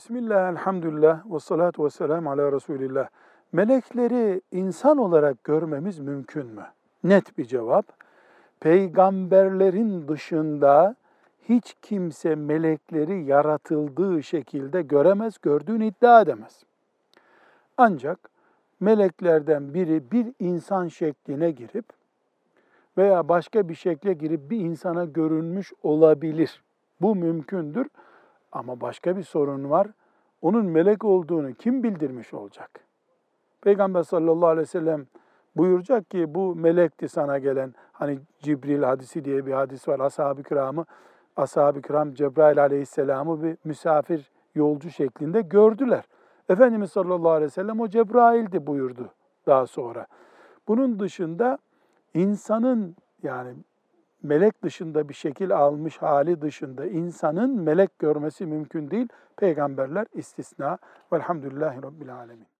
Bismillah, elhamdülillah, ve salatu ve selamu ala Resulillah. Melekleri insan olarak görmemiz mümkün mü? Net bir cevap. Peygamberlerin dışında hiç kimse melekleri yaratıldığı şekilde göremez, gördüğünü iddia edemez. Ancak meleklerden biri bir insan şekline girip veya başka bir şekle girip bir insana görünmüş olabilir. Bu mümkündür. Ama başka bir sorun var. Onun melek olduğunu kim bildirmiş olacak? Peygamber sallallahu aleyhi ve sellem buyuracak ki bu melekti sana gelen hani Cibril hadisi diye bir hadis var. Ashab-ı kiramı, ashab-ı kiram Cebrail aleyhisselamı bir misafir yolcu şeklinde gördüler. Efendimiz sallallahu aleyhi ve sellem o Cebrail'di buyurdu daha sonra. Bunun dışında insanın yani melek dışında bir şekil almış hali dışında insanın melek görmesi mümkün değil. Peygamberler istisna. Velhamdülillahi Rabbil Alemin.